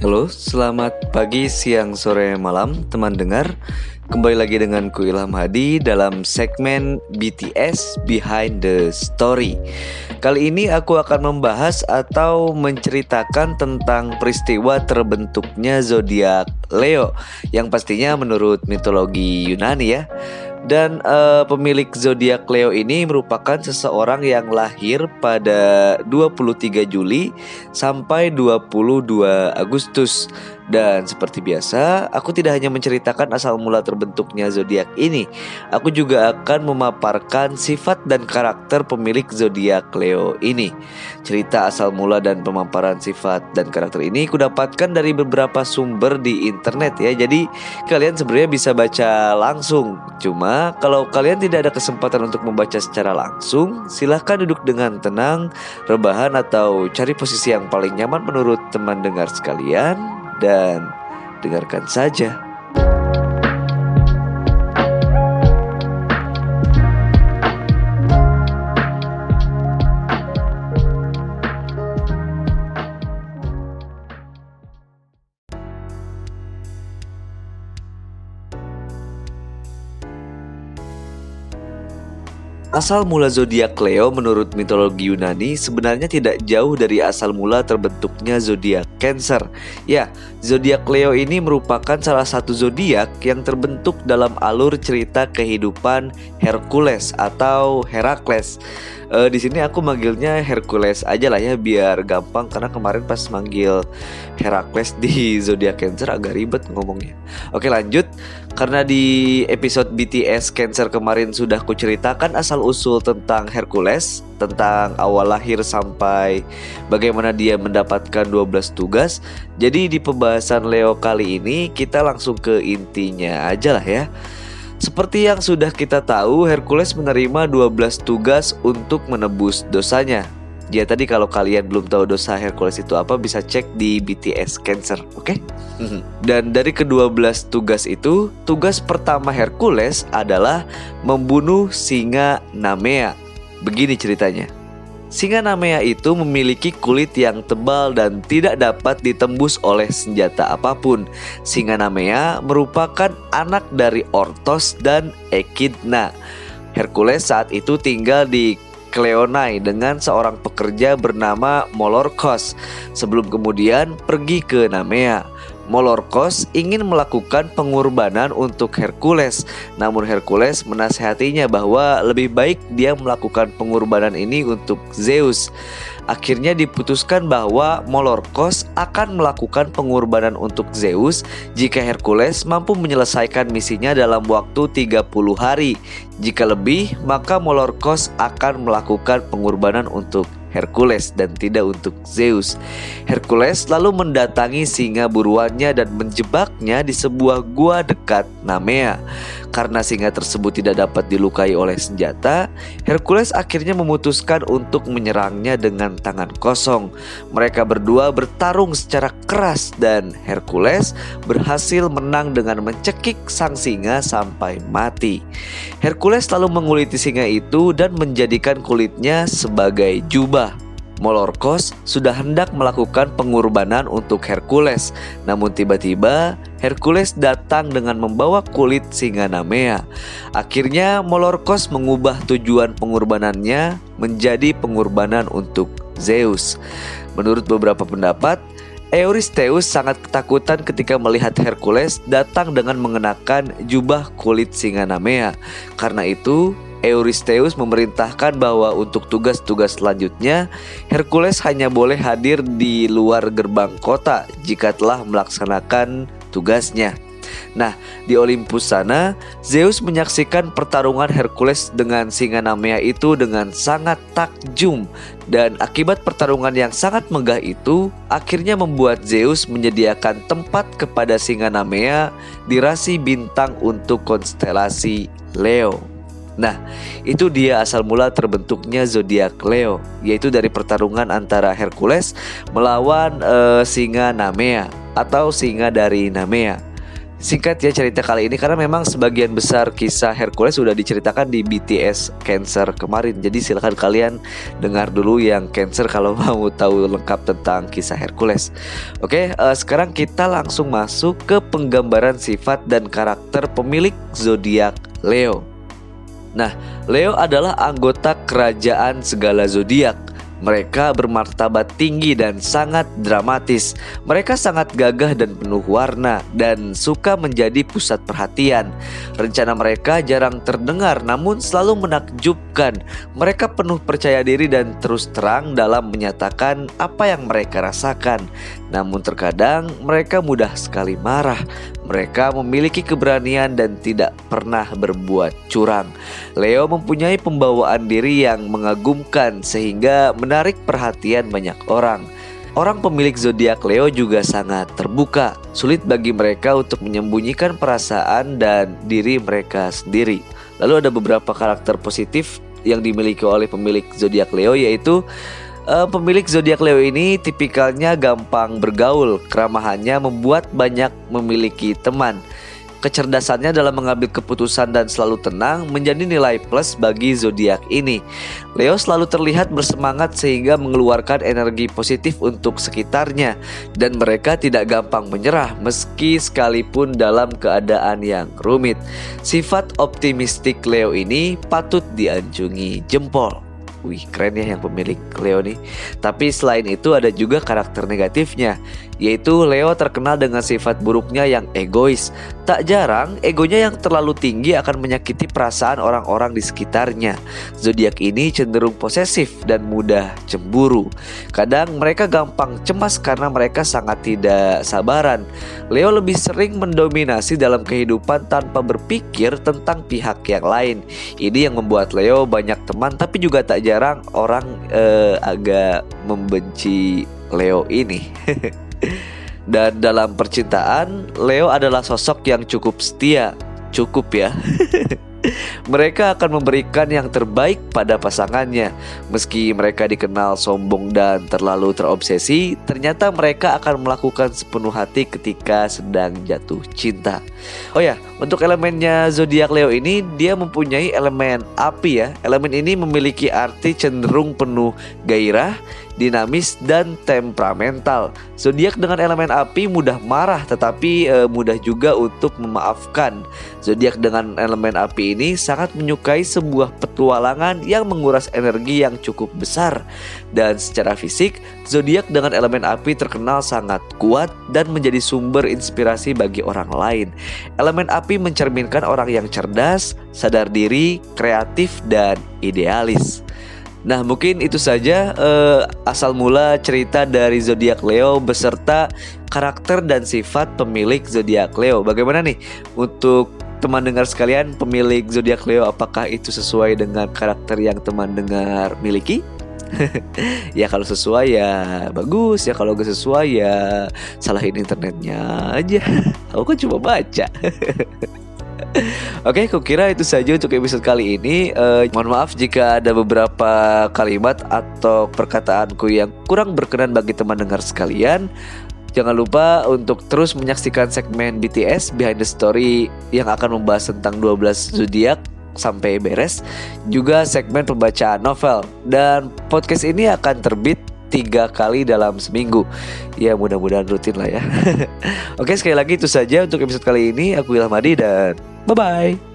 Halo, selamat pagi, siang, sore, malam, teman dengar. Kembali lagi dengan ku Ilham Hadi dalam segmen BTS Behind the Story. Kali ini aku akan membahas atau menceritakan tentang peristiwa terbentuknya zodiak Leo yang pastinya menurut mitologi Yunani ya. Dan uh, pemilik zodiak Leo ini merupakan seseorang yang lahir pada 23 Juli sampai 22 Agustus. Dan seperti biasa, aku tidak hanya menceritakan asal mula terbentuknya zodiak ini, aku juga akan memaparkan sifat dan karakter pemilik zodiak Leo ini. Cerita asal mula dan pemaparan sifat dan karakter ini kudapatkan dari beberapa sumber di internet ya. Jadi kalian sebenarnya bisa baca langsung. Cuma kalau kalian tidak ada kesempatan untuk membaca secara langsung, silahkan duduk dengan tenang, rebahan atau cari posisi yang paling nyaman menurut teman dengar sekalian dan dengarkan saja. Asal mula zodiak Leo menurut mitologi Yunani sebenarnya tidak jauh dari asal mula terbentuknya zodiak Cancer. Ya, zodiak Leo ini merupakan salah satu zodiak yang terbentuk dalam alur cerita kehidupan Hercules atau Herakles uh, di sini aku manggilnya Hercules aja lah ya biar gampang karena kemarin pas manggil Herakles di zodiak Cancer agak ribet ngomongnya. Oke lanjut karena di episode BTS Cancer kemarin sudah kuceritakan asal usul tentang Hercules tentang awal lahir sampai bagaimana dia mendapatkan 12 tugas. Jadi di pembahasan Leo kali ini kita langsung ke intinya aja lah ya. Seperti yang sudah kita tahu, Hercules menerima 12 tugas untuk menebus dosanya. Ya tadi kalau kalian belum tahu dosa Hercules itu apa bisa cek di BTS Cancer, oke? Okay? Dan dari kedua belas tugas itu, tugas pertama Hercules adalah membunuh singa Namea. Begini ceritanya. Singa Namea itu memiliki kulit yang tebal dan tidak dapat ditembus oleh senjata apa pun. Singa Namea merupakan anak dari Ortos dan Echidna. Hercules saat itu tinggal di Kleonai dengan seorang pekerja bernama Molorkos sebelum kemudian pergi ke Namea. Molorkos ingin melakukan pengorbanan untuk Hercules, namun Hercules menasehatinya bahwa lebih baik dia melakukan pengorbanan ini untuk Zeus. Akhirnya diputuskan bahwa Molorkos akan melakukan pengorbanan untuk Zeus jika Hercules mampu menyelesaikan misinya dalam waktu 30 hari. Jika lebih, maka Molorkos akan melakukan pengorbanan untuk Hercules dan tidak untuk Zeus. Hercules lalu mendatangi singa buruannya dan menjebaknya di sebuah gua dekat Namea. Karena singa tersebut tidak dapat dilukai oleh senjata, Hercules akhirnya memutuskan untuk menyerangnya dengan tangan kosong. Mereka berdua bertarung secara keras dan Hercules berhasil menang dengan mencekik sang singa sampai mati. Hercules lalu menguliti singa itu dan menjadikan kulitnya sebagai jubah. Molorkos sudah hendak melakukan pengorbanan untuk Hercules, namun tiba-tiba Hercules datang dengan membawa kulit singa Namea. Akhirnya Molorkos mengubah tujuan pengorbanannya menjadi pengorbanan untuk Zeus. Menurut beberapa pendapat, Eurystheus sangat ketakutan ketika melihat Hercules datang dengan mengenakan jubah kulit singa Namea. Karena itu, Eurystheus memerintahkan bahwa untuk tugas-tugas selanjutnya Hercules hanya boleh hadir di luar gerbang kota jika telah melaksanakan tugasnya. Nah, di Olympus sana, Zeus menyaksikan pertarungan Hercules dengan singa Namea itu dengan sangat takjum dan akibat pertarungan yang sangat megah itu akhirnya membuat Zeus menyediakan tempat kepada singa Namea di rasi bintang untuk konstelasi Leo. Nah, itu dia asal mula terbentuknya zodiak Leo, yaitu dari pertarungan antara Hercules melawan uh, singa Namea atau singa dari Namea. singkat ya cerita kali ini karena memang sebagian besar kisah Hercules sudah diceritakan di BTS Cancer kemarin. Jadi silahkan kalian dengar dulu yang Cancer kalau mau tahu lengkap tentang kisah Hercules. Oke, uh, sekarang kita langsung masuk ke penggambaran sifat dan karakter pemilik zodiak Leo. Nah, Leo adalah anggota kerajaan segala zodiak mereka bermartabat tinggi dan sangat dramatis. Mereka sangat gagah dan penuh warna dan suka menjadi pusat perhatian. Rencana mereka jarang terdengar namun selalu menakjubkan. Mereka penuh percaya diri dan terus terang dalam menyatakan apa yang mereka rasakan. Namun terkadang mereka mudah sekali marah. Mereka memiliki keberanian dan tidak pernah berbuat curang. Leo mempunyai pembawaan diri yang mengagumkan sehingga menarik perhatian banyak orang. Orang pemilik zodiak Leo juga sangat terbuka. Sulit bagi mereka untuk menyembunyikan perasaan dan diri mereka sendiri. Lalu ada beberapa karakter positif yang dimiliki oleh pemilik zodiak Leo yaitu uh, pemilik zodiak Leo ini tipikalnya gampang bergaul, keramahannya membuat banyak memiliki teman. Kecerdasannya dalam mengambil keputusan dan selalu tenang menjadi nilai plus bagi zodiak ini. Leo selalu terlihat bersemangat sehingga mengeluarkan energi positif untuk sekitarnya dan mereka tidak gampang menyerah meski sekalipun dalam keadaan yang rumit. Sifat optimistik Leo ini patut dianjungi jempol. Wih keren ya yang pemilik Leo nih Tapi selain itu ada juga karakter negatifnya Yaitu Leo terkenal dengan sifat buruknya yang egois. Tak jarang egonya yang terlalu tinggi akan menyakiti perasaan orang-orang di sekitarnya. Zodiak ini cenderung posesif dan mudah cemburu. Kadang mereka gampang cemas karena mereka sangat tidak sabaran. Leo lebih sering mendominasi dalam kehidupan tanpa berpikir tentang pihak yang lain. Ini yang membuat Leo banyak teman tapi juga tak jarang orang uh, agak membenci Leo ini. Dan dalam percintaan, Leo adalah sosok yang cukup setia, cukup ya. mereka akan memberikan yang terbaik pada pasangannya. Meski mereka dikenal sombong dan terlalu terobsesi, ternyata mereka akan melakukan sepenuh hati ketika sedang jatuh cinta. Oh ya, untuk elemennya zodiak Leo ini dia mempunyai elemen api ya. Elemen ini memiliki arti cenderung penuh gairah, dinamis dan temperamental. Zodiak dengan elemen api mudah marah tetapi e, mudah juga untuk memaafkan. Zodiak dengan elemen api ini sangat menyukai sebuah petualangan yang menguras energi yang cukup besar. Dan secara fisik, zodiak dengan elemen api terkenal sangat kuat dan menjadi sumber inspirasi bagi orang lain. Elemen api mencerminkan orang yang cerdas, sadar diri, kreatif dan idealis. Nah, mungkin itu saja uh, asal mula cerita dari zodiak Leo beserta karakter dan sifat pemilik zodiak Leo. Bagaimana nih untuk teman dengar sekalian, pemilik zodiak Leo apakah itu sesuai dengan karakter yang teman dengar miliki? ya kalau sesuai ya bagus ya kalau gak sesuai ya salahin internetnya aja aku kan cuma baca Oke, kukira itu saja untuk episode kali ini. Uh, mohon maaf jika ada beberapa kalimat atau perkataanku yang kurang berkenan bagi teman dengar sekalian. Jangan lupa untuk terus menyaksikan segmen BTS Behind the Story yang akan membahas tentang 12 zodiak sampai beres. Juga segmen pembacaan novel dan podcast ini akan terbit tiga kali dalam seminggu. Ya mudah-mudahan rutin lah ya. Oke sekali lagi itu saja untuk episode kali ini. Aku Ilham Adi dan bye-bye